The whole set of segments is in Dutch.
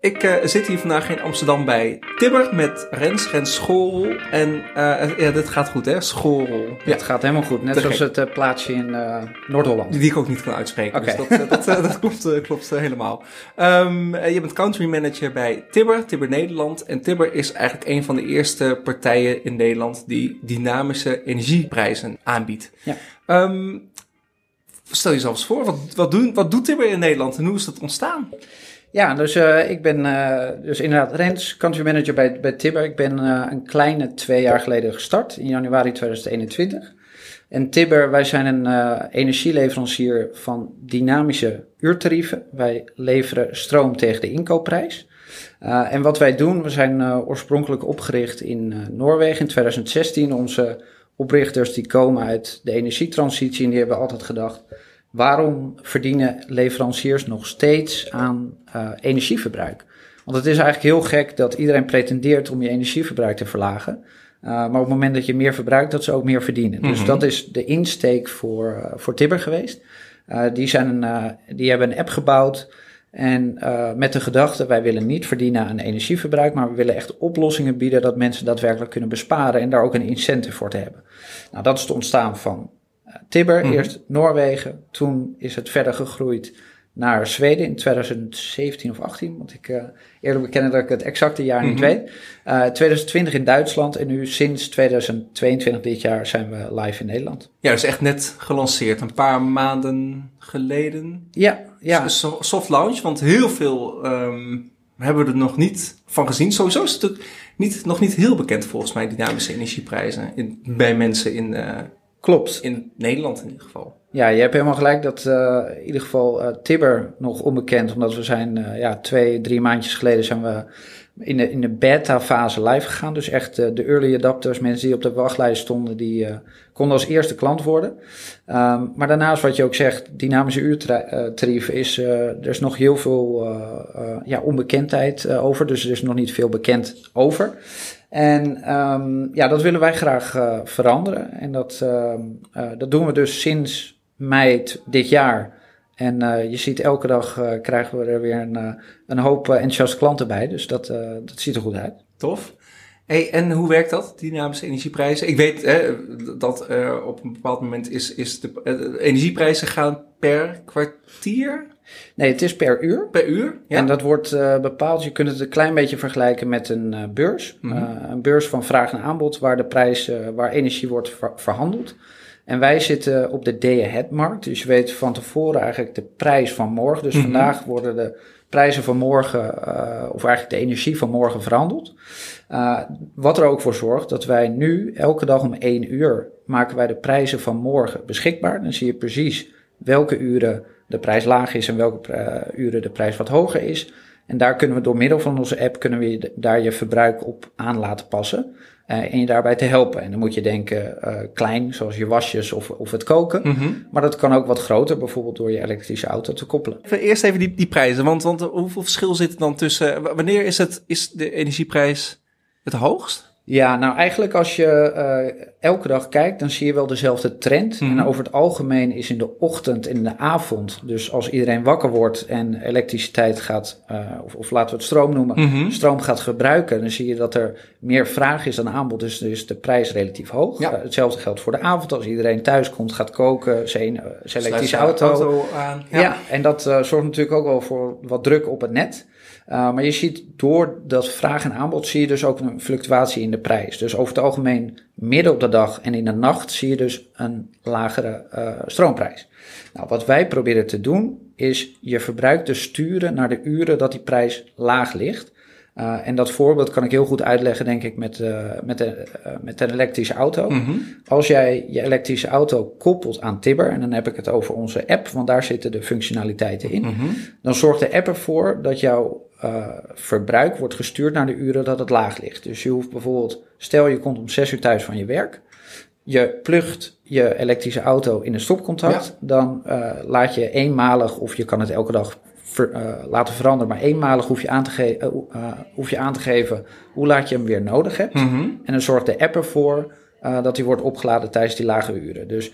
Ik uh, zit hier vandaag in Amsterdam bij Tibber met Rens, Rens Schoorl. En uh, ja, dit gaat goed hè, Schoorl. Ja, het gaat helemaal goed. Net zoals het uh, plaatsje in Noord-Holland. Die, die, ik ook niet kan uitspreken, okay. dus dat, dat, dat klopt, klopt helemaal. Um, je bent country manager bij Tibber, Tibber Nederland. En Tibber is eigenlijk een van de eerste partijen in Nederland die dynamische energieprijzen aanbiedt. Ja. Um, stel jezelf eens voor, wat, wat, doen, wat doet Tibber in Nederland en hoe is dat ontstaan? Ja, dus uh, ik ben uh, dus inderdaad Rens, country manager bij, bij Tibber. Ik ben uh, een kleine twee jaar geleden gestart, in januari 2021. En Tibber, wij zijn een energieleverancier van dynamische uurtarieven. Wij leveren stroom tegen de inkoopprijs. en wat wij doen, we zijn oorspronkelijk opgericht in Noorwegen in 2016. Onze oprichters die komen uit de energietransitie en die hebben altijd gedacht waarom verdienen leveranciers nog steeds aan uh, energieverbruik? Want het is eigenlijk heel gek dat iedereen pretendeert om je energieverbruik te verlagen. Uh, maar op het moment dat je meer verbruikt, dat ze ook meer verdienen. Dus mhm. dat is de insteek voor, uh, voor Tibber geweest. die, zijn die hebben een app gebouwd. En met de gedachte, wij willen niet verdienen aan energieverbruik, maar we willen echt oplossingen bieden dat mensen daadwerkelijk kunnen besparen en daar ook een incentive voor te hebben. Nou, dat is het ontstaan van Tibber, mhm. eerst Noorwegen, toen is het verder gegroeid naar Zweden in 2017 of 18, want ik uh, eerlijk bekennen dat ik het exacte jaar niet mhm. weet. Uh, eh, 2020 in Duitsland en nu sinds 2022 dit jaar zijn we live in Nederland. Ja, dus echt net gelanceerd, een paar maanden geleden. Ja, ja. Soft launch, want heel veel um, hebben we er nog niet van gezien. Sowieso is het niet, nog niet heel bekend volgens mij, dynamische energieprijzen in, bij mensen in, uh, Klopt. In Nederland in ieder geval. Ja, je hebt helemaal gelijk dat uh, in ieder geval uh, Tibber nog onbekend, omdat we zijn uh, ja, twee, drie maandjes geleden zijn we in de, in de beta-fase live gegaan. Dus echt de early adapters, mensen die op de wachtlijst stonden, die konden als eerste klant worden. Um, maar daarnaast wat je ook zegt, dynamische uurtarief is, er is nog heel veel ja, onbekendheid over. Dus er is nog niet veel bekend over. En um, ja, dat willen wij graag uh, veranderen. En dat, uh, uh, dat doen we dus sinds mei dit jaar. En je ziet elke dag krijgen we er weer een, een hoop enthousiaste klanten bij. Dus dat, dat ziet er goed uit. Tof. Hey, en hoe werkt dat, dynamische energieprijzen? Ik weet hè, dat op een bepaald moment is, is de energieprijzen gaan per kwartier Nee, het is per uur. Per uur, ja. En dat wordt uh, bepaald, je kunt het een klein beetje vergelijken met een uh, beurs. Mm -hmm. uh, een beurs van vraag en aanbod, waar de prijs, waar energie wordt ver verhandeld. En wij zitten op de day-ahead-markt. Dus je weet van tevoren eigenlijk de prijs van morgen. Dus mm -hmm. vandaag worden de prijzen van morgen, of eigenlijk de energie van morgen verhandeld. wat er ook voor zorgt dat wij nu elke dag om één uur maken wij de prijzen van morgen beschikbaar. Dan zie je precies welke uren de prijs laag is en welke uh, uren de prijs wat hoger is. En daar kunnen we door middel van onze app kunnen we je, daar je verbruik op aan laten passen. Uh, en je daarbij te helpen. En dan moet je denken uh, klein, zoals je wasjes of, of het koken. Mm -hmm. Maar dat kan ook wat groter, bijvoorbeeld door je elektrische auto te koppelen. Eerst even die, die prijzen, want, want hoeveel verschil zit er dan tussen... Wanneer is, het, is de energieprijs het hoogst? Ja, nou eigenlijk als je uh, elke dag kijkt, dan zie je wel dezelfde trend. Mm. En over het algemeen is in de ochtend en in de avond, dus als iedereen wakker wordt en elektriciteit gaat, uh, of, of, laten we het stroom noemen, mm -hmm. stroom gaat gebruiken, dan zie je dat er meer vraag is dan aanbod, dus, dus de prijs relatief hoog. Ja. Uh, hetzelfde geldt voor de avond, als iedereen thuis komt, gaat koken, zijn, zijn elektrische auto. auto aan. Ja. ja, en dat zorgt natuurlijk ook wel voor wat druk op het net. Maar je ziet door dat vraag en aanbod zie je dus ook een fluctuatie in de prijs. Dus over het algemeen midden op de dag en in de nacht zie je dus een lagere uh, stroomprijs. Nou, wat wij proberen te doen is je verbruik te sturen naar de uren dat die prijs laag ligt. Uh, en dat voorbeeld kan ik heel goed uitleggen, denk ik, met, uh, met, de, uh, met een elektrische auto. Mm -hmm. Als jij je elektrische auto koppelt aan Tibber, en dan heb ik het over onze app, want daar zitten de functionaliteiten in, mm -hmm. dan zorgt de app ervoor dat jouw verbruik wordt gestuurd naar de uren dat het laag ligt. Dus je hoeft bijvoorbeeld, stel je komt om 6 uur thuis van je werk, je plugt je elektrische auto in een stopcontact, ja. dan laat je eenmalig, of je kan het elke dag ver, uh, laten veranderen. Maar eenmalig hoef je aan te, hoef je aan te geven hoe laat je hem weer nodig hebt. -hmm. En dan zorgt de app ervoor dat hij wordt opgeladen tijdens die lage uren. Dus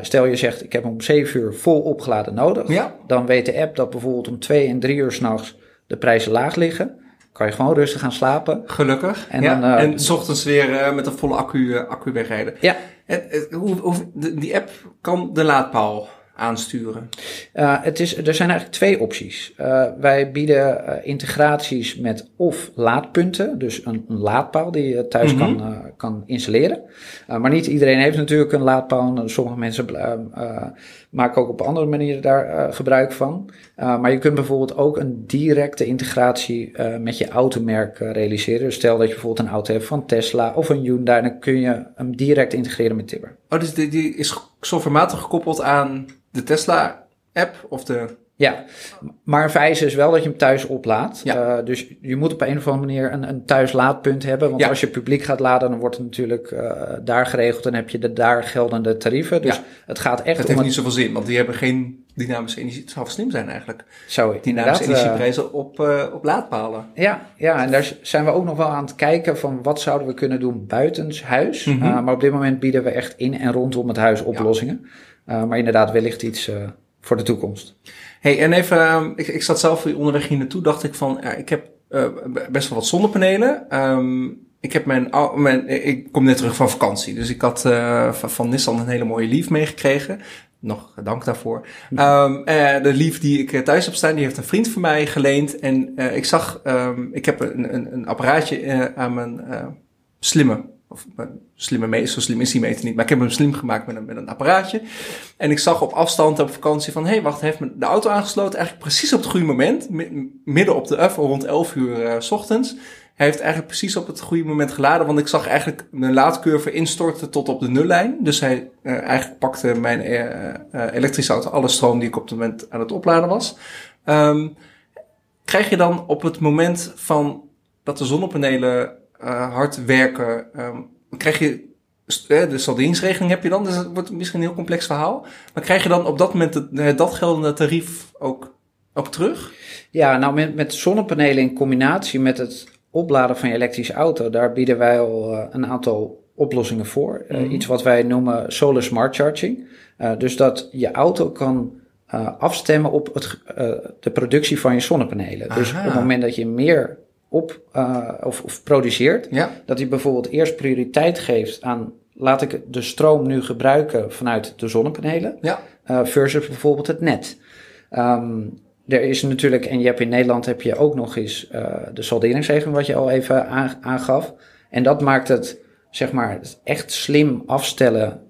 stel je zegt, ik heb hem om 7 uur vol opgeladen nodig. Ja. Dan weet de app dat bijvoorbeeld om 2 en 3 uur s'nachts de prijzen laag liggen, kan je gewoon rustig gaan slapen. Gelukkig. En, ja. dan, uh, en s ochtends weer met een volle accu, accu wegrijden. Ja. En, hoe, hoe, die app kan de laadpaal aansturen? Uh, het is, er zijn eigenlijk twee opties. Uh, wij bieden uh, integraties met of laadpunten, dus een, een laadpaal die je thuis mm -hmm. kan, kan installeren. maar niet iedereen heeft natuurlijk een laadpaal. Sommige mensen maken ook op andere manieren daar gebruik van. maar je kunt bijvoorbeeld ook een directe integratie met je automerk realiseren. Dus stel dat je bijvoorbeeld een auto hebt van Tesla of een Hyundai, dan kun je hem direct integreren met Tibber. Oh, dus die, die is softwarematig gekoppeld aan de Tesla-app of de... Ja, maar een vereiste is wel dat je hem thuis oplaadt. Ja. Uh, dus je moet op een of andere manier een, een thuislaadpunt hebben. Want ja. als je publiek gaat laden, dan wordt het natuurlijk uh, daar geregeld. en heb je de daar geldende tarieven. Dus ja. het gaat echt het heeft niet zoveel zin, want die hebben geen dynamische energie. Het zou slim zijn eigenlijk. Zou ik Dynamische energieprijzen op, uh, op laadpalen. Ja, ja, en daar zijn we ook nog wel aan het kijken van wat zouden we kunnen doen buitenshuis. Mm -hmm. maar op dit moment bieden we echt in en rondom het huis oplossingen. Maar inderdaad, wellicht iets voor de toekomst. Hey, en even, uh, ik, ik zat zelf onderweg hier naartoe, dacht ik van, ja, ik heb best wel wat zonnepanelen. Um, ik heb mijn, mijn, ik kom net terug van vakantie, dus ik had van, van Nissan een hele mooie Leaf meegekregen. Nog dank daarvoor. Um, de Leaf die ik thuis heb staan, die heeft een vriend van mij geleend. En ik zag, um, ik heb een, een, een apparaatje aan mijn slimme of slimme meter, zo slim is die meter niet. Maar ik heb hem slim gemaakt met een, met een apparaatje. En ik zag op afstand op vakantie van... hé, hey, wacht, heeft de auto aangesloten. Eigenlijk precies op het goede moment. Midden op de F, rond 11 uur uh, s ochtends. Hij heeft eigenlijk precies op het goede moment geladen. Want ik zag eigenlijk mijn laadcurve instorten tot op de nullijn. Dus hij uh, eigenlijk pakte mijn elektrische auto alle stroom die ik op het moment aan het opladen was. Um, krijg je dan op het moment van dat de zonnepanelen uh, hard werken, um, krijg je de salderingsregeling heb je dan, dus het wordt misschien een heel complex verhaal. Maar krijg je dan op dat moment het, dat geldende tarief ook, ook terug? Ja, nou met, met zonnepanelen in combinatie met het opladen van je elektrische auto, daar bieden wij al uh, een aantal oplossingen voor. Mm -hmm. uh, iets wat wij noemen solar smart charging. Uh, dus dat je auto kan afstemmen op het, de productie van je zonnepanelen. Aha. Dus op het moment dat je meer op uh, of, of, produceert, ja. dat hij bijvoorbeeld eerst prioriteit geeft aan laat ik de stroom nu gebruiken vanuit de zonnepanelen ja. uh, versus bijvoorbeeld het net. Um, er is natuurlijk, en je hebt in Nederland heb je ook nog eens uh, de salderingsregeling wat je al even aangaf. En dat maakt het, zeg maar, het echt slim afstellen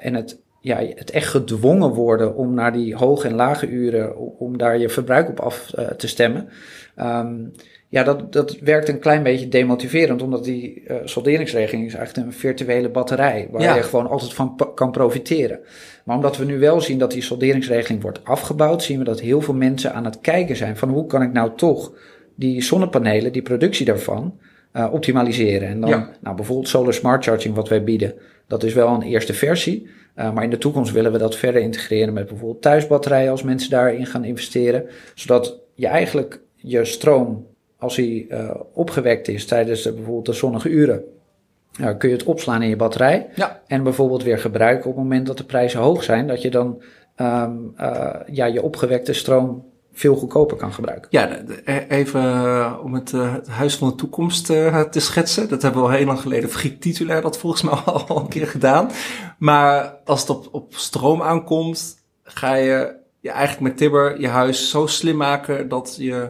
en het ja, het echt gedwongen worden om naar die hoge en lage uren, om daar je verbruik op af te stemmen. Um, ja, dat, dat werkt een klein beetje demotiverend, omdat die uh, solderingsregeling is eigenlijk een virtuele batterij, waar ja. je gewoon altijd van kan profiteren. Maar omdat we nu wel zien dat die solderingsregeling wordt afgebouwd, zien we dat heel veel mensen aan het kijken zijn van hoe kan ik nou toch die zonnepanelen, die productie daarvan, uh, optimaliseren. En dan, ja. nou bijvoorbeeld Solar Smart Charging, wat wij bieden, dat is wel een eerste versie. Uh, maar in de toekomst willen we dat verder integreren met bijvoorbeeld thuisbatterijen als mensen daarin gaan investeren. Zodat je eigenlijk je stroom als hij uh, opgewekt is tijdens de, bijvoorbeeld de zonnige uren, kun je het opslaan in je batterij. Ja. En bijvoorbeeld weer gebruiken op het moment dat de prijzen hoog zijn, dat je dan um, uh, ja, je opgewekte stroom veel goedkoper kan gebruiken. Ja, even om het, het, Huis van de Toekomst te schetsen. Dat hebben we al heel lang geleden. Friet Titulair dat volgens mij al een keer gedaan. Maar als het op, op stroom aankomt, ga je, je eigenlijk met Tibber je huis zo slim maken dat je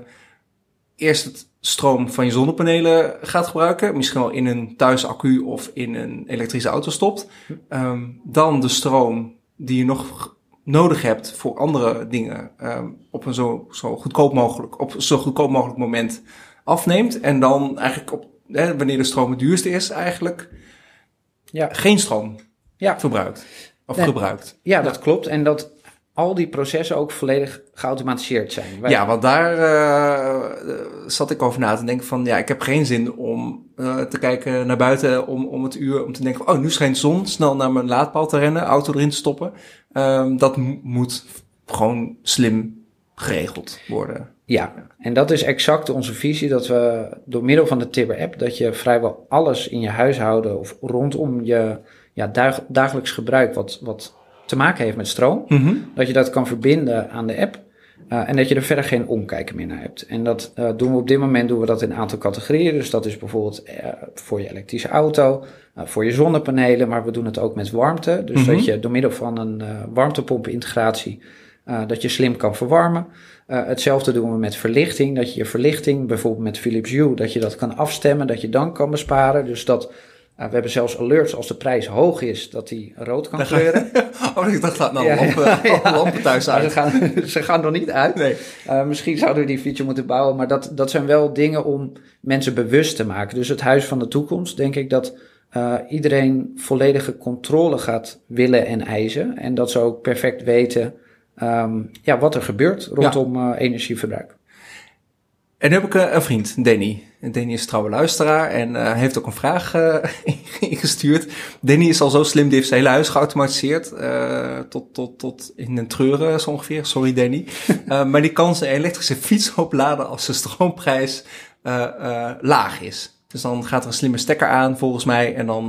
eerst het stroom van je zonnepanelen gaat gebruiken. Misschien wel in een thuisaccu of in een elektrische auto stopt. Um, dan de stroom die je nog nodig hebt voor andere dingen um, op een zo, zo goedkoop mogelijk, op zo goedkoop mogelijk moment afneemt. En dan eigenlijk op, hè, wanneer de stroom het duurste is, eigenlijk ja. geen stroom ja. verbruikt. Of nee. gebruikt. Ja, dat klopt. En dat al die processen ook volledig geautomatiseerd zijn. Wij... Ja, want daar uh, zat ik over na te denken van... ja, ik heb geen zin om uh, te kijken naar buiten om, om het uur... om te denken van, oh, nu schijnt zon, snel naar mijn laadpaal te rennen... auto erin te stoppen. Um, dat moet gewoon slim geregeld worden. Ja, en dat is exact onze visie... dat we door middel van de Tibber-app... dat je vrijwel alles in je huishouden... of rondom je ja, dagelijks gebruik... wat, wat te maken heeft met stroom. Mm -hmm. Dat je dat kan verbinden aan de app. en dat je er verder geen omkijken meer naar hebt. En dat doen we op dit moment doen we dat in een aantal categorieën. Dus dat is bijvoorbeeld voor je elektrische auto, voor je zonnepanelen, maar we doen het ook met warmte. Dus mhm. dat je door middel van een warmtepomp-integratie dat je slim kan verwarmen. hetzelfde doen we met verlichting. Dat je je verlichting, bijvoorbeeld met Philips Hue, dat je dat kan afstemmen, dat je dan kan besparen. Dus dat we hebben zelfs alerts als de prijs hoog is, dat die rood kan kleuren. oh, ik dacht, laat nou ja, lampen, ja. lampen thuis uit. ze, gaan, ze gaan er niet uit. Nee. Uh, misschien zouden we die feature moeten bouwen, maar dat, dat zijn wel dingen om mensen bewust te maken. Dus het huis van de toekomst, denk ik dat uh, iedereen volledige controle gaat willen en eisen. En dat ze ook perfect weten um, ja, wat er gebeurt rondom uh, energieverbruik. En nu heb ik een vriend, Danny. Danny is trouwe luisteraar en uh, heeft ook een vraag uh, ingestuurd. Danny is al zo slim, die heeft zijn hele huis geautomatiseerd. Uh, tot, tot, tot in een treuren zo ongeveer. Sorry Danny. maar die kan zijn elektrische fiets opladen als de stroomprijs laag is. Dus dan gaat er een slimme stekker aan volgens mij en dan,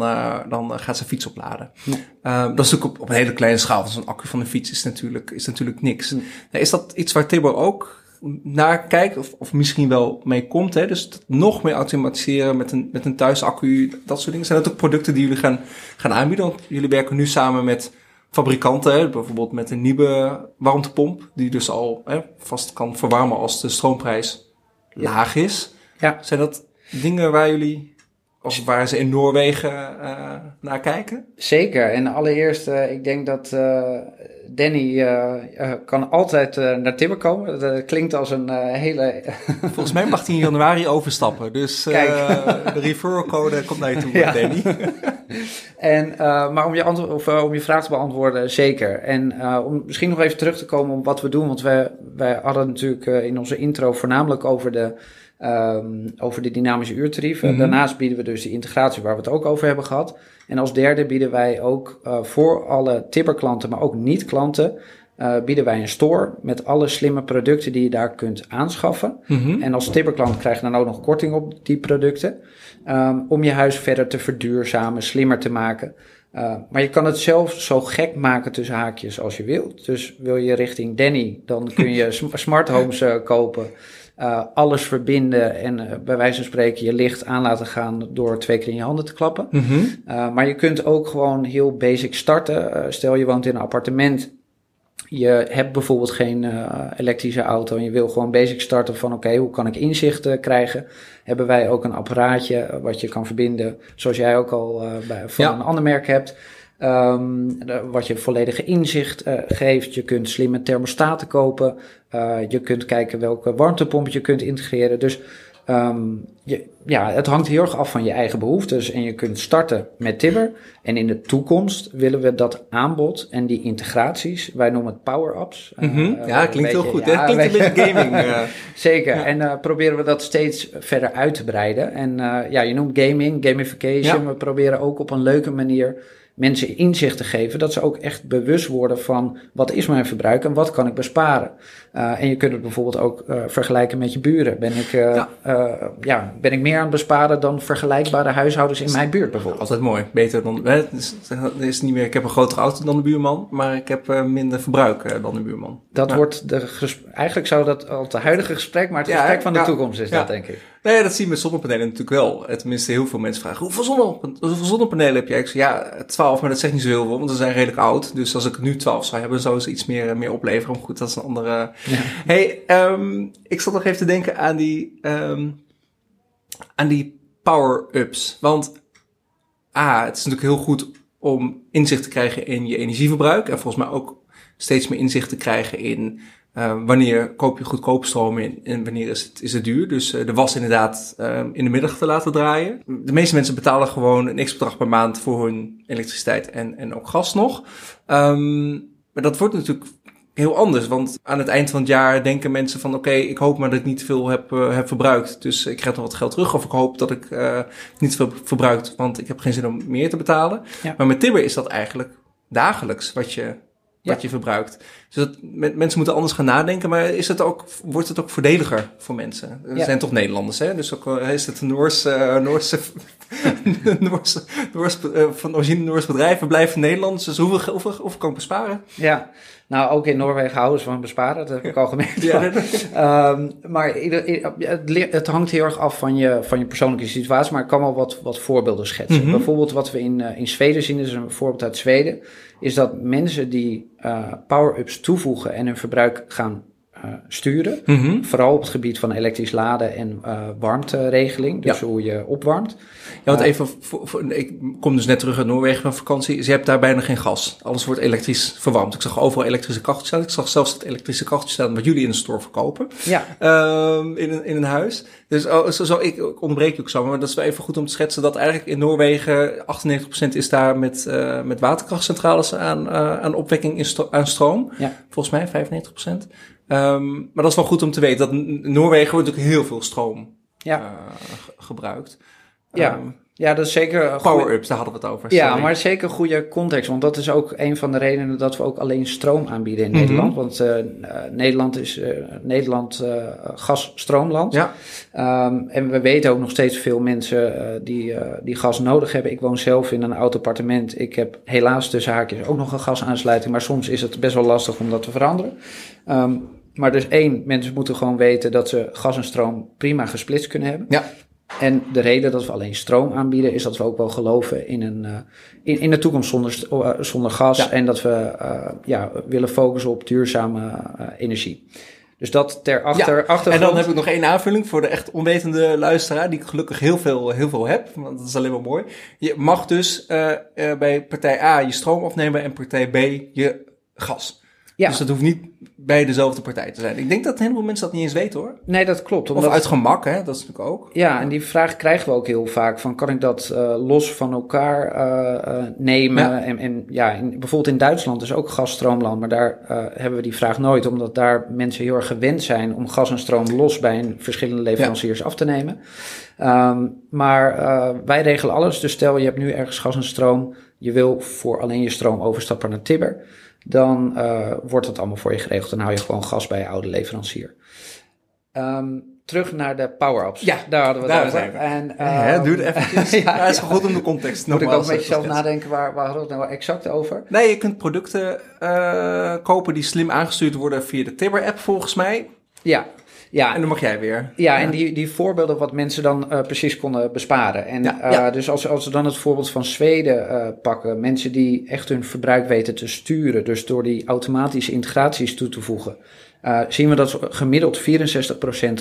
dan gaat zijn fiets opladen. Ja. dat is natuurlijk op, op, een hele kleine schaal. Want zo'n accu van een fiets is natuurlijk, is natuurlijk niks. Is dat iets waar Tibor ook naar kijkt, of, of misschien wel mee komt. Hè? Dus nog meer automatiseren met een, met een thuisaccu, dat soort dingen. Zijn dat ook producten die jullie gaan, gaan aanbieden? Want jullie werken nu samen met fabrikanten, hè? bijvoorbeeld met een nieuwe warmtepomp, die dus al hè, vast kan verwarmen als de stroomprijs laag is. Ja. Zijn dat dingen waar jullie of waar ze in Noorwegen uh, naar kijken? Zeker. En allereerst, uh, ik denk dat uh, Danny kan altijd naar Timmer komen. Dat klinkt als een hele... Volgens mij mag hij in januari overstappen. Dus de referral code komt naar je toe, ja. Danny. en, maar om je, of, om je vraag te beantwoorden, zeker. En om misschien nog even terug te komen op wat we doen. Want wij, wij hadden natuurlijk in onze intro voornamelijk over de Um, over de dynamische uurtarieven. Mhm. Daarnaast bieden we dus de integratie waar we het ook over hebben gehad. En als derde bieden wij ook uh, voor alle Tipper-klanten, maar ook niet-klanten, uh, bieden wij een store met alle slimme producten die je daar kunt aanschaffen. Mm En als Tipper-klant krijg je dan ook nog korting op die producten. Um, om je huis verder te verduurzamen, slimmer te maken. Uh, maar je kan het zelf zo gek maken tussen haakjes als je wilt. Dus wil je richting Danny, dan kun je smart homes uh, kopen uh, alles verbinden en uh, bij wijze van spreken je licht aan laten gaan door twee keer in je handen te klappen. Mm -hmm. uh, maar je kunt ook gewoon heel basic starten. stel je woont in een appartement. Je hebt bijvoorbeeld geen elektrische auto en je wil gewoon basic starten van oké, okay, hoe kan ik inzicht krijgen? Hebben wij ook een apparaatje wat je kan verbinden, zoals jij ook al bij, van ja. een ander merk hebt. Um, wat je volledige inzicht uh, geeft. Je kunt slimme thermostaten kopen. Uh, je kunt kijken welke warmtepomp je kunt integreren. Dus um, je, ja, het hangt heel erg af van je eigen behoeftes. En je kunt starten met Tibber. En in de toekomst willen we dat aanbod en die integraties, wij noemen het power-ups. Mm -hmm. uh, ja, klinkt heel goed. Ja, klinkt een beetje gaming. Zeker. Ja. En proberen we dat steeds verder uit te breiden. En ja, je noemt gaming, gamification. Ja. We proberen ook op een leuke manier mensen inzicht te geven, dat ze ook echt bewust worden van wat is mijn verbruik en wat kan ik besparen. Uh, en je kunt het bijvoorbeeld ook uh, vergelijken met je buren. Ben ik, uh, ja. ja. ben ik meer aan het besparen dan vergelijkbare huishoudens in mijn buurt bijvoorbeeld? Altijd mooi. Beter dan. Is, is niet meer. Ik heb een grotere auto dan de buurman, maar ik heb minder verbruik dan de buurman. Dat wordt de eigenlijk zou dat al het huidige gesprek, maar het ja, gesprek van de toekomst is dat, denk ik. Nee, dat zie je met zonnepanelen natuurlijk wel. Tenminste, heel veel mensen vragen: hoeveel, zonne, hoeveel zonnepanelen heb jij? Ik zeg ja, 12, maar dat zegt niet zo heel veel, want ze zijn redelijk oud. Dus als ik nu 12 zou hebben, zou ze iets meer, meer opleveren. Maar goed, dat is een andere. Ja. Hey, um, ik zat nog even te denken aan die, um, aan die power-ups. Want A, het is natuurlijk heel goed om inzicht te krijgen in je energieverbruik. En volgens mij ook steeds meer inzicht te krijgen in uh, wanneer koop je goedkoop stroom in en wanneer is het, is het duur. Dus uh, de was inderdaad uh, in de middag te laten draaien. De meeste mensen betalen gewoon een x-bedrag per maand voor hun elektriciteit en, en ook gas nog. Um, maar dat wordt natuurlijk heel anders. Want aan het eind van het jaar denken mensen van... oké, ik hoop maar dat ik niet veel heb, uh, heb verbruikt. Dus ik krijg nog wat geld terug. Of ik hoop dat ik uh, niet veel verbruikt, want ik heb geen zin om meer te betalen. Ja. Maar met Tibber is dat eigenlijk dagelijks wat je, wat je verbruikt. Dus dat, mensen moeten anders gaan nadenken, maar is het ook, wordt het ook voordeliger voor mensen? We zijn toch Nederlanders, hè? Dus ook is het een Noorse, Noorse, Noorse, Noorse, van origine Noorse bedrijven blijven Nederlands, dus hoeveel, hoeveel, hoeveel kan ik besparen? Ja, nou, ook in Noorwegen houden ze van besparen, dat heb ik al gemerkt. Ja. um, maar het, het, hangt heel erg af van je, van je persoonlijke situatie, maar ik kan wel wat, wat voorbeelden schetsen. Mhm. Bijvoorbeeld wat we in, uh, in Zweden zien, is een voorbeeld uit Zweden, is dat mensen die uh, power-ups toevoegen en hun verbruik gaan uh, sturen. Mhm. Vooral op het gebied van elektrisch laden en uh, warmteregeling. Dus hoe je opwarmt. Ja, want even, voor, ik kom dus net terug uit Noorwegen van vakantie. Ze hebben daar bijna geen gas. Alles wordt elektrisch verwarmd. Ik zag overal elektrische kacheltjes staan. Ik zag zelfs het elektrische kacheltjes staan wat jullie in de store verkopen. Ja. Um, in, een, in een huis. Dus oh, zo, zo, ik je ook zo, maar dat is wel even goed om te schetsen dat eigenlijk in Noorwegen 98% is daar met, met waterkrachtcentrales aan, aan opwekking in aan stroom. Ja. Volgens mij 95%. Um, maar dat is wel goed om te weten dat Noorwegen wordt ook heel veel stroom ja. Uh, gebruikt. Ja. Um, ja, dat is zeker... Power-ups, daar hadden we het over. Ja, maar zeker goede context. Want dat is ook een van de redenen dat we ook alleen stroom aanbieden in mhm. Nederland. Want uh, Nederland is uh, Nederland uh, gas-stroomland. Ja. Um, en we weten ook nog steeds veel mensen die, die gas nodig hebben. Ik woon zelf in een oud appartement. Ik heb helaas tussen haakjes ook nog een gasaansluiting. Maar soms is het best wel lastig om dat te veranderen. Um, maar dus één, mensen moeten gewoon weten dat ze gas en stroom prima gesplitst kunnen hebben. Ja. En de reden dat we alleen stroom aanbieden, is dat we ook wel geloven in een, uh, in, in de toekomst zonder, uh, zonder gas. En dat we uh, ja, willen focussen op duurzame energie. Dus dat ter achter, ja, En dan heb ik nog één aanvulling voor de echt onwetende luisteraar, die ik gelukkig heel veel, heel veel heb, want dat is alleen maar mooi. Je mag dus bij partij A je stroom opnemen en partij B je gas. Ja. Dus dat hoeft niet bij dezelfde partij te zijn. Ik denk dat een heleboel mensen dat niet eens weten hoor. Nee, dat klopt. Omdat... Of uit gemak, hè? dat is natuurlijk ook. Ja, en die vraag krijgen we ook heel vaak. Van kan ik dat uh, los van elkaar uh, uh, nemen? Ja. En, en ja, in, bijvoorbeeld in Duitsland is ook gasstroomland. Maar daar hebben we die vraag nooit. Omdat daar mensen heel erg gewend zijn om gas en stroom los bij een verschillende leveranciers ja. af te nemen. Um, maar wij regelen alles. Dus stel je hebt nu ergens gas en stroom. Je wil voor alleen je stroom overstappen naar Tibber dan uh, wordt het allemaal voor je geregeld. Dan hou je gewoon gas bij je oude leverancier. Um, terug naar de power-ups. Ja, daar hadden we het over. En, um, ja, duurt even. ja, ja, is goed om de context Moet ik ook een beetje zelf nadenken, waar, waar hadden we het nou exact over? Nee, je kunt producten uh, kopen die slim aangestuurd worden via de Tibber-app volgens mij. Ja, ja. En dan mag jij weer. Ja, en die, die voorbeelden wat mensen dan uh, precies konden besparen. En uh, dus als, als we dan het voorbeeld van Zweden uh, pakken, mensen die echt hun verbruik weten te sturen, dus door die automatische integraties toe te voegen, zien we dat ze gemiddeld 64%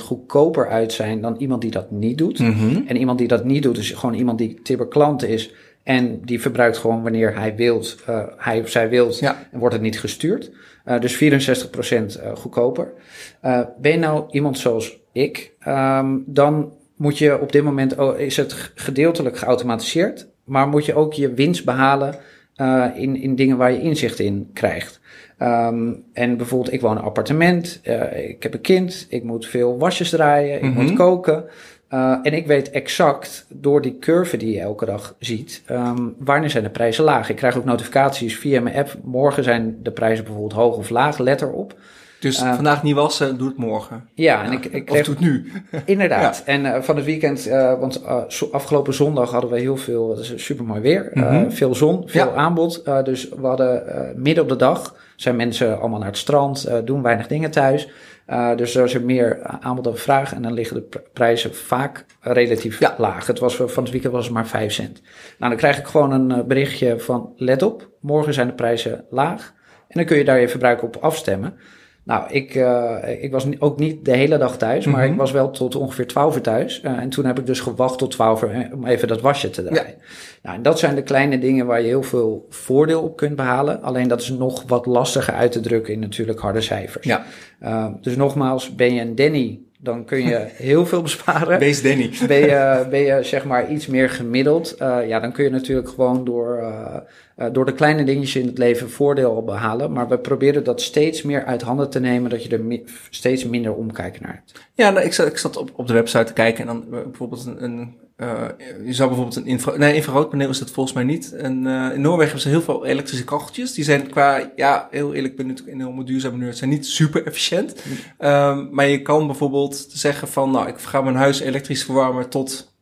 goedkoper uit zijn dan iemand die dat niet doet. Mm -hmm. En iemand die dat niet doet, is gewoon iemand die Tibber klant is. En die verbruikt gewoon wanneer hij wilt, hij of zij wilt, ja. en wordt het niet gestuurd. Uh, dus 64% uh, goedkoper. Ben je nou iemand zoals ik, um, dan moet je op dit moment, oh, is het gedeeltelijk geautomatiseerd, maar moet je ook je winst behalen uh, in, in dingen waar je inzicht in krijgt. Um, en bijvoorbeeld, ik woon in een appartement, uh, ik heb een kind, ik moet veel wasjes draaien, ik mm -hmm. moet mhm. koken. Uh, en ik weet exact door die curve die je elke dag ziet, um, wanneer zijn de prijzen laag. Ik krijg ook notificaties via mijn app. Morgen zijn de prijzen bijvoorbeeld hoog of laag, let erop. Dus uh, vandaag niet wassen, doe het morgen. Ja, en ik, ik kreeg, of doe het nu. inderdaad. Ja. En uh, van het weekend, want afgelopen zondag hadden we heel veel, het is super mooi weer, mm -hmm. veel zon, veel ja. aanbod. dus we hadden midden op de dag, zijn mensen allemaal naar het strand, doen weinig dingen thuis. Uh, dus er is er meer aanbod dan vraag en dan liggen de prijzen vaak relatief ja. laag. Het was, van het weekend was het maar 5 cent. Nou, dan krijg ik gewoon een uh, berichtje van let op, morgen zijn de prijzen laag. En dan kun je daar je verbruik op afstemmen. Nou, ik, uh, ik was ook niet de hele dag thuis, maar mm -hmm. ik was wel tot ongeveer 12 uur thuis. Uh, en toen heb ik dus gewacht tot 12 uur om even dat wasje te draaien. Ja. Nou, en dat zijn de kleine dingen waar je heel veel voordeel op kunt behalen. Alleen dat is nog wat lastiger uit te drukken in natuurlijk harde cijfers. Ja. Uh, dus nogmaals, ben je een Danny dan kun je heel veel besparen. Wees Danny. Ben je, ben je zeg maar iets meer gemiddeld, uh, ja, dan kun je natuurlijk gewoon door, uh, uh, door de kleine dingetjes in het leven voordeel behalen. Maar we proberen dat steeds meer uit handen te nemen, dat je er mi steeds minder omkijken naar hebt. Ja, nou, ik, zat, ik zat op, op de website te kijken en dan bijvoorbeeld een, een je zou bijvoorbeeld een infra nee, infraroodpaneel is het volgens mij niet. En, in Noorwegen hebben ze heel veel elektrische kacheltjes. Die zijn qua, ja, heel eerlijk, ben natuurlijk in een heel duurzaam manier, zijn niet super efficiënt. Um, maar je kan bijvoorbeeld zeggen van, nou, ik ga mijn huis elektrisch verwarmen tot,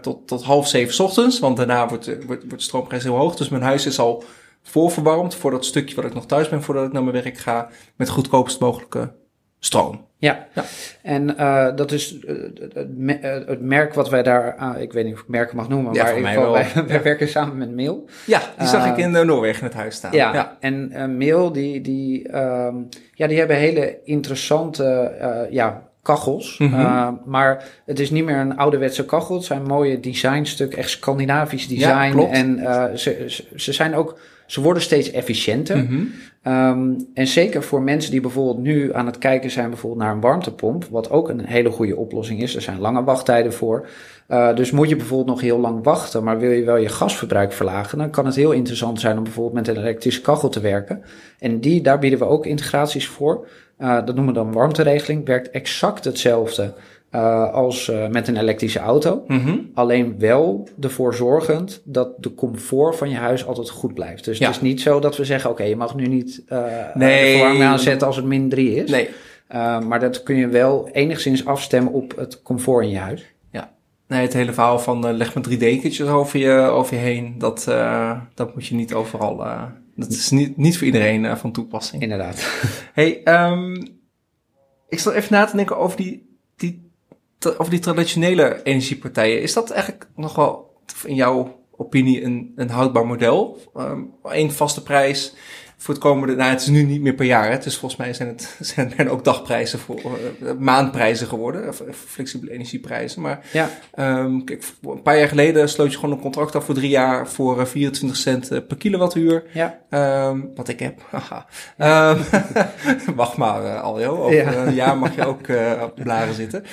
tot, tot half zeven ochtends. Want daarna wordt, wordt, wordt de stroomprijs heel hoog. Dus mijn huis is al voorverwarmd voor dat stukje wat ik nog thuis ben voordat ik naar mijn werk ga. Met goedkoopst mogelijke stroom. Ja, ja. en uh, dat is uh, het, merk wat wij daar, uh, ik weet niet of ik merken mag noemen, ja, maar in ieder geval, wij, ja. wij, werken samen met Mail. Ja, die zag ik in Noorwegen in het huis staan. Ja, ja. en Mail, die, die, um, ja, die hebben hele interessante ja, kachels. Mm -hmm. maar het is niet meer een ouderwetse kachel. Het zijn mooie designstuk, echt Scandinavisch design. Ja, en ze, ze zijn ook ze worden steeds efficiënter. Mhm. Ehm, en zeker voor mensen die bijvoorbeeld nu aan het kijken zijn bijvoorbeeld naar een warmtepomp, wat ook een hele goede oplossing is. Er zijn lange wachttijden voor. Uh, dus moet je bijvoorbeeld nog heel lang wachten, maar wil je wel je gasverbruik verlagen, dan kan het heel interessant zijn om bijvoorbeeld met een elektrische kachel te werken. En die, daar bieden we ook integraties voor. Uh, dat noemen we dan warmteregeling. Werkt exact hetzelfde uh, als uh, met een elektrische auto. Mm -hmm. Alleen wel ervoor zorgend dat de comfort van je huis altijd goed blijft. Dus ja. het is niet zo dat we zeggen: oké, okay, je mag nu niet uh, nee. de verwarming aanzetten als het min 3 is. Nee. maar dat kun je wel enigszins afstemmen op het comfort in je huis. Ja, nee, het hele verhaal van leg maar drie dekentjes over je, over je heen, dat, dat moet je niet overal. dat is niet, niet voor iedereen van toepassing. Inderdaad. hey, um, ik zal even na te denken over die, die over die traditionele energiepartijen, is dat eigenlijk nog wel in jouw opinie een, een houdbaar model? Um, één vaste prijs, voor het komende, nou het is nu niet meer per jaar, hè, dus volgens mij zijn het, zijn er ook dagprijzen voor, uh, maandprijzen geworden, of, flexibele energieprijzen. Maar ja. um, kijk, een paar jaar geleden sloot je gewoon een contract af voor drie jaar voor uh, 24 cent uh, per kilowattuur. Ja. Um, wat ik heb. um, wacht maar, uh, Aljo, over ja. een jaar mag je ook op de blaren zitten.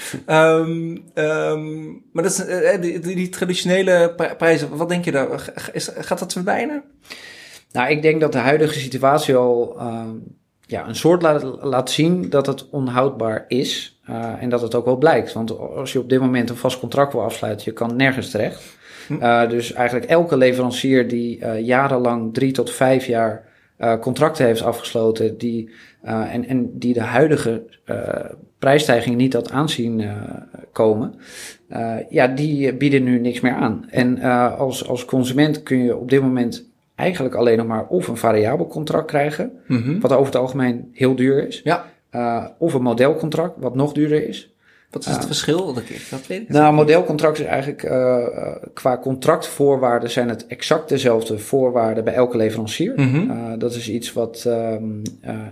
maar dat is, die, die, die, traditionele prijzen, wat denk je daar? Is, gaat dat verdwijnen? Nou, ik denk dat de huidige situatie al uh, ja, een soort laat, laat zien dat het onhoudbaar is. Uh, en dat het ook wel blijkt. Want als je op dit moment een vast contract wil afsluiten, je kan nergens terecht. Uh, dus eigenlijk elke leverancier die jarenlang drie tot vijf jaar contracten heeft afgesloten, die, en, en die de huidige prijsstijging niet had aanzien komen, ja, die bieden nu niks meer aan. En als, als consument kun je op dit moment eigenlijk alleen nog maar of een variabel contract krijgen, mm-hmm. wat over het algemeen heel duur is. Ja. Uh, of een modelcontract, wat nog duurder is. Wat is het uh, verschil? Dat, dat weet ik nou, modelcontract is eigenlijk uh, qua contractvoorwaarden zijn het exact dezelfde voorwaarden bij elke leverancier. Mm-hmm. dat is iets wat, um,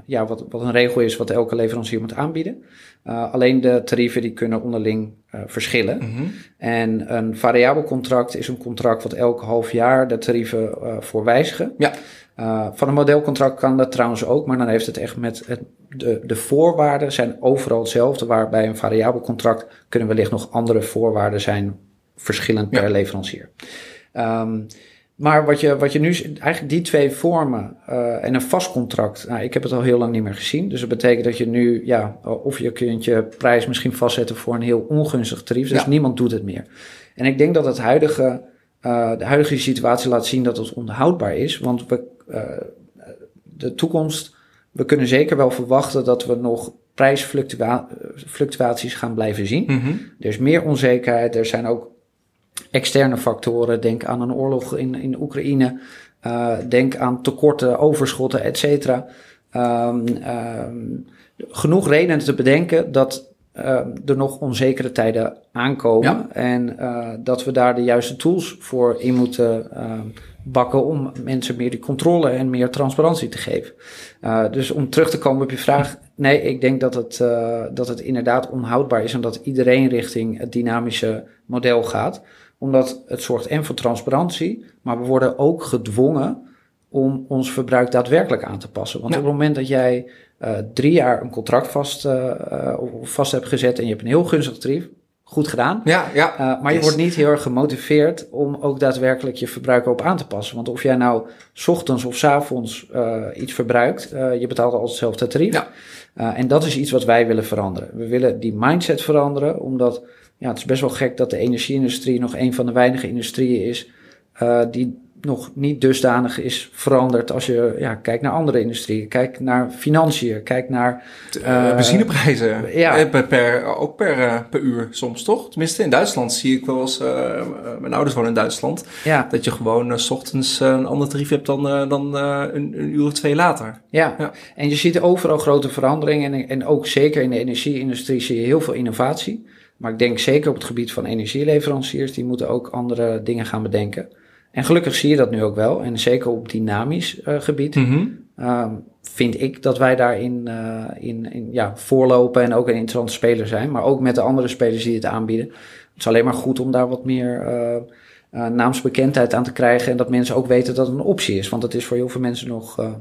ja, wat, wat een regel is wat elke leverancier moet aanbieden. Uh, alleen de tarieven die kunnen onderling uh, verschillen. Mm -hmm. En een variabel contract is een contract wat elk half jaar de tarieven uh, voor wijzigen. Ja. van een modelcontract kan dat trouwens ook, maar dan heeft het echt met het, de, de voorwaarden zijn overal hetzelfde. Waarbij een variabel contract kunnen wellicht nog andere voorwaarden zijn, verschillend per leverancier. Um, maar wat je, wat je nu, eigenlijk die twee vormen uh, en een vast contract, nou, ik heb het al heel lang niet meer gezien. Dus dat betekent dat je nu, ja, of je kunt je prijs misschien vastzetten voor een heel ongunstig tarief. Dus ja. niemand doet het meer. En ik denk dat het huidige, uh, de huidige situatie laat zien dat het onhoudbaar is. Want we, uh, de toekomst, we kunnen zeker wel verwachten dat we nog prijsfluctuaties gaan blijven zien. Mm -hmm. Er is meer onzekerheid, er zijn ook externe factoren. Denk aan een oorlog in, in Oekraïne. Uh, denk aan tekorten, overschotten, et cetera. Um, um, genoeg redenen te bedenken dat uh, er nog onzekere tijden aankomen. Ja. En uh, dat we daar de juiste tools voor in moeten bakken om mensen meer die controle en meer transparantie te geven. dus om terug te komen op je vraag. Nee, ik denk dat het, dat het inderdaad onhoudbaar is en dat iedereen richting het dynamische model gaat omdat het zorgt en voor transparantie, maar we worden ook gedwongen om ons verbruik daadwerkelijk aan te passen. Want ja. op het moment dat jij uh, drie jaar een contract vast, uh, vast hebt gezet en je hebt een heel gunstig tarief, goed gedaan. Ja, ja. Uh, maar je wordt niet heel erg gemotiveerd om ook daadwerkelijk je verbruik op aan te passen. Want of jij nou s ochtends of s avonds iets verbruikt, je betaalt altijd hetzelfde tarief. Ja. en dat is iets wat wij willen veranderen. We willen die mindset veranderen, omdat ja, het is best wel gek dat de energieindustrie nog een van de weinige industrieën is uh, die nog niet dusdanig is veranderd als je ja, kijkt naar andere industrieën. Kijk naar financiën, kijk naar... Uh, benzineprijzen, ja. per, per, ook per, per uur soms, toch? Tenminste, in Duitsland zie ik wel eens... mijn ouders wonen in Duitsland. Ja. Dat je gewoon s ochtends een ander tarief hebt dan, dan een, een, uur of twee later. Ja. ja, en je ziet overal grote veranderingen. En, en ook zeker in de energieindustrie zie je heel veel innovatie. Maar ik denk zeker op het gebied van energieleveranciers... die moeten ook andere dingen gaan bedenken... En gelukkig zie je dat nu ook wel. En zeker op dynamisch uh, gebied mhm. uh, vind ik dat wij daarin uh, in, in, ja, voorlopen en ook een interessante speler zijn. Maar ook met de andere spelers die het aanbieden. Het is alleen maar goed om daar wat meer uh, naamsbekendheid aan te krijgen. En dat mensen ook weten dat het een optie is. Want het is voor heel veel mensen nog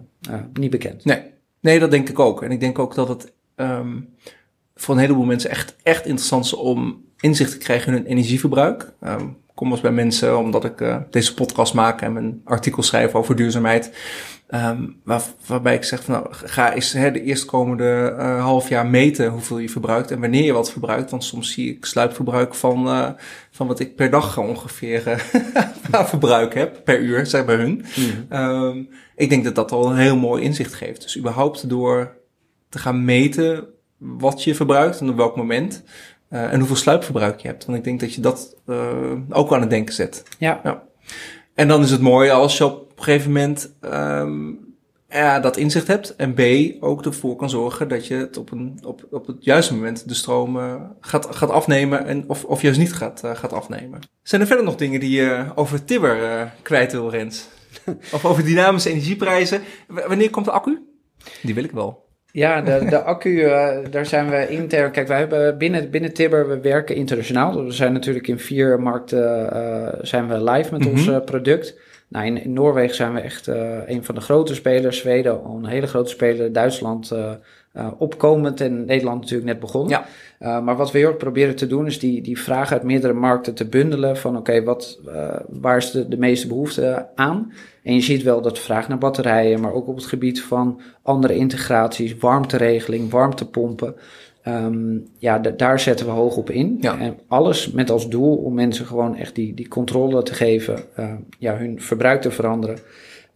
niet bekend. Nee. nee, dat denk ik ook. En ik denk ook dat het um, voor een heleboel mensen echt, echt interessant is om inzicht te krijgen in hun energieverbruik. Um, kom eens bij mensen omdat ik uh, deze podcast maak en mijn artikel schrijf over duurzaamheid. Um, waar, waarbij ik zeg van nou, ga eens hè, de eerstkomende uh, half jaar meten hoeveel je verbruikt en wanneer je wat verbruikt. Want soms zie ik sluipverbruik van, uh, van wat ik per dag ongeveer verbruik heb, per uur, zeg bij hun. Mm. Um, ik denk dat dat al een heel mooi inzicht geeft. Dus überhaupt door te gaan meten wat je verbruikt en op welk moment. Uh, en hoeveel sluipverbruik je hebt. Want ik denk dat je dat uh, ook aan het denken zet. Ja. ja. En dan is het mooi als je op een gegeven moment um, ja, dat inzicht hebt. En B, ook ervoor kan zorgen dat je het op, een, op, op het juiste moment de stroom uh, gaat, gaat afnemen. En of, of juist niet gaat, gaat afnemen. Zijn er verder nog dingen die je over Tibber kwijt wil, Rens? of over dynamische energieprijzen? W wanneer komt de accu? Die wil ik wel. Ja, de, de accu, uh, daar zijn we intern. Kijk, wij hebben binnen, binnen Tibber, we werken internationaal. Dus we zijn natuurlijk in vier markten uh, zijn we live met mm -hmm. ons uh, product. Nou, in, in, Noorwegen zijn we echt een van de grote spelers. Zweden, een hele grote speler. Duitsland opkomend en Nederland natuurlijk net begonnen. Ja. maar wat we heel erg proberen te doen, is die, die vragen uit meerdere markten te bundelen. Van oké, wat waar is de, de meeste behoefte aan? En je ziet wel dat vraag naar batterijen, maar ook op het gebied van andere integraties, warmteregeling, warmtepompen. Um, ja, daar zetten we hoog op in. Ja. En alles met als doel om mensen gewoon echt die, die controle te geven, uh, ja, hun verbruik te veranderen.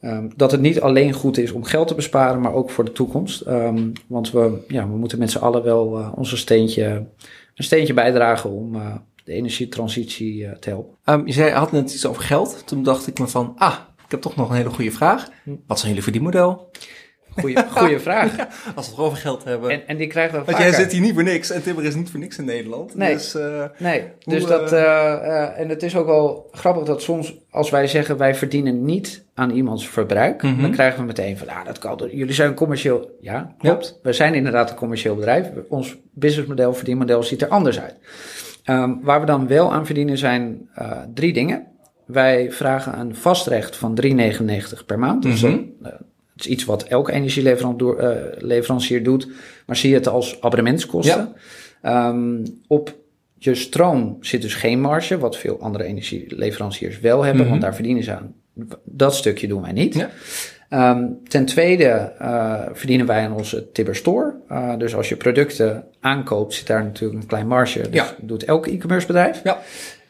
Um, dat het niet alleen goed is om geld te besparen, maar ook voor de toekomst. Um, want we, ja, we moeten met z'n allen wel uh, onze steentje, een steentje bijdragen om uh, de energietransitie uh, te helpen. je zei, had net iets over geld. Toen dacht ik me van, ah, ik heb toch nog een hele goede vraag. Hm. Wat zijn jullie verdienmodel? Goeie, goeie vraag. als we het over geld hebben. En, en die krijgen we Want jij zit hier niet voor niks en Timber is niet voor niks in Nederland. Nee, dus, uh, nee. dus dat... Uh, en het is ook wel grappig dat soms als wij zeggen wij verdienen niet aan iemands verbruik, mm -hmm. dan krijgen we meteen van, ah, dat kan. Jullie zijn een commercieel... Ja, klopt. Ja. We zijn inderdaad een commercieel bedrijf. Ons businessmodel, verdienmodel ziet er anders uit. Um, waar we dan wel aan verdienen zijn drie dingen. Wij vragen een vastrecht van 3,99 per maand. Dus mm -hmm. Dat is iets wat elke energieleverancier uh, doet. Maar zie je het als abonnementskosten. Ja. Um, op je stroom zit dus geen marge, wat veel andere energieleveranciers wel hebben, mm -hmm. want daar verdienen ze aan. Dat stukje doen wij niet. Ja. Um, ten tweede uh, verdienen wij aan onze Tibber Store. Uh, dus als je producten aankoopt, zit daar natuurlijk een klein marge. Dus ja. doet elk e-commerce bedrijf. Ja.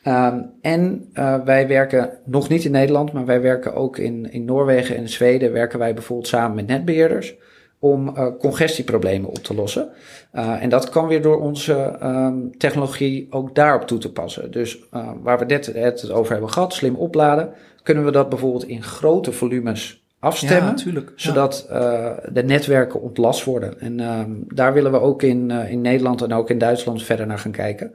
Um, en uh, wij werken nog niet in Nederland, maar wij werken ook in, in Noorwegen en Zweden. Werken wij bijvoorbeeld samen met netbeheerders om uh, congestieproblemen op te lossen. Uh, en dat kan weer door onze um, technologie ook daarop toe te passen. Dus waar we net het over hebben gehad, slim opladen, kunnen we dat bijvoorbeeld in grote volumes afstemmen, ja, zodat ja. de netwerken ontlast worden. En um, daar willen we ook in, in Nederland en ook in Duitsland verder naar gaan kijken.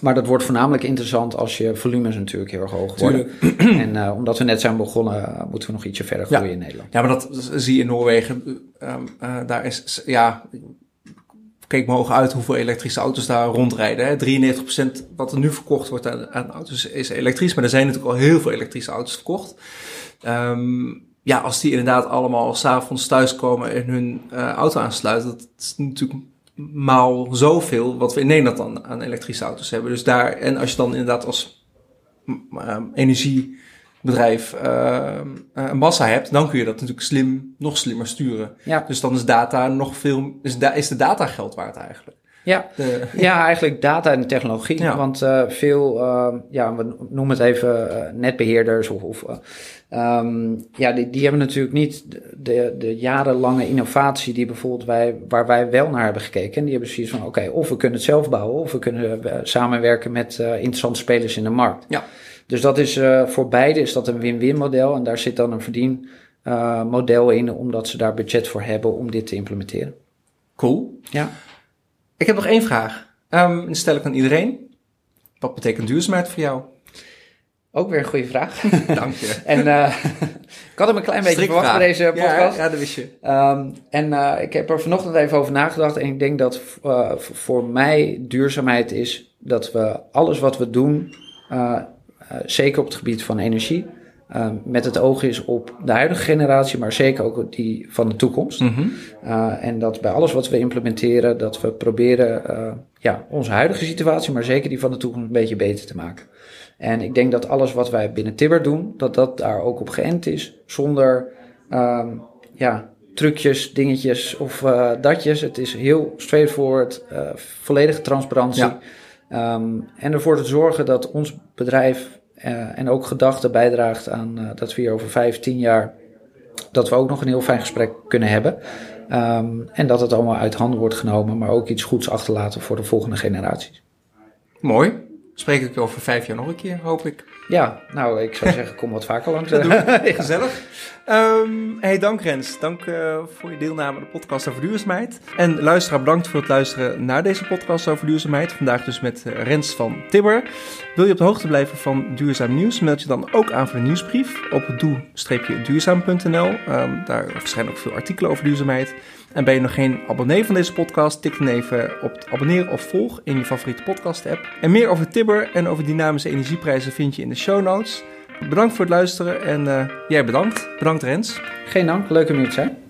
Maar dat wordt voornamelijk interessant als je volumes natuurlijk heel erg hoog worden. En uh, omdat we net zijn begonnen, uh, moeten we nog ietsje verder groeien ja. in Nederland. Ja, maar dat zie je in Noorwegen. Um, uh, daar is, ja, keek me hoog uit hoeveel elektrische auto's daar rondrijden. Hè. 93% wat er nu verkocht wordt aan, aan, auto's is elektrisch. Maar er zijn natuurlijk al heel veel elektrische auto's verkocht. Um, ja, als die inderdaad allemaal s'avonds thuiskomen en hun auto aansluiten, dat is natuurlijk maal zoveel wat we in Nederland dan aan elektrische auto's hebben. Dus daar, en als je dan inderdaad als uh, energiebedrijf uh, een massa hebt, dan kun je dat natuurlijk slim, nog slimmer sturen. Ja. Dus dan is data nog veel, is, da is de data geld waard eigenlijk. Ja, ja eigenlijk data en technologie. Want uh, veel, uh, ja, we noemen het even uh, netbeheerders of, of um, ja, die, die hebben natuurlijk niet de, de jarenlange innovatie die bijvoorbeeld wij, waar wij wel naar hebben gekeken. En die hebben precies van, oké, of we kunnen het zelf bouwen, of we kunnen samenwerken met interessante spelers in de markt. Ja. Dus dat is voor beide is dat een win-win model en daar zit dan een verdien model in, omdat ze daar budget voor hebben om dit te implementeren. Cool. Ja. Ik heb nog één vraag. Um, die stel ik aan iedereen. Wat betekent duurzaamheid voor jou? Ook weer een goede vraag. Dank je. en uh, ik had hem een klein beetje verwacht bij deze podcast. Ja, ja dat wist je. Um, en uh, ik heb er vanochtend even over nagedacht. En ik denk dat uh, voor mij duurzaamheid is dat we alles wat we doen, zeker op het gebied van energie, uh, met het oog is op de huidige generatie, maar zeker ook die van de toekomst. Mm -hmm. uh, en dat bij alles wat we implementeren, dat we proberen uh, ja, onze huidige situatie, maar zeker die van de toekomst een beetje beter te maken. En ik denk dat alles wat wij binnen Tibber doen, dat dat daar ook op geënt is, zonder um, ja, trucjes, dingetjes of datjes. Het is heel straightforward, volledige transparantie. Ja. Um, en ervoor te zorgen dat ons bedrijf uh, en ook gedachten bijdraagt aan uh, dat we hier over vijf, tien jaar, dat we ook nog een heel fijn gesprek kunnen hebben. Um, en dat het allemaal uit handen wordt genomen, maar ook iets goeds achterlaten voor de volgende generaties. Mooi. Spreek ik over vijf jaar nog een keer, hoop ik. Ja, nou, ik zou zeggen, kom wat vaker langs. Gezellig. Um, hey, dank Rens. Dank uh, voor je deelname aan de podcast over duurzaamheid. En luisteraar, bedankt voor het luisteren naar deze podcast over duurzaamheid. Vandaag dus met uh, Rens van Tibber. Wil je op de hoogte blijven van duurzaam nieuws? Meld je dan ook aan voor de nieuwsbrief op doe-duurzaam.nl. Um, ehm, daar verschijnen ook veel artikelen over duurzaamheid. En ben je nog geen abonnee van deze podcast, tik dan even op abonneren of volg in je favoriete podcast app. En meer over Tibber en over dynamische energieprijzen vind je in de show notes. Bedankt voor het luisteren en uh, jij bedankt. Bedankt Rens. Geen dank, leuk om hier te zijn.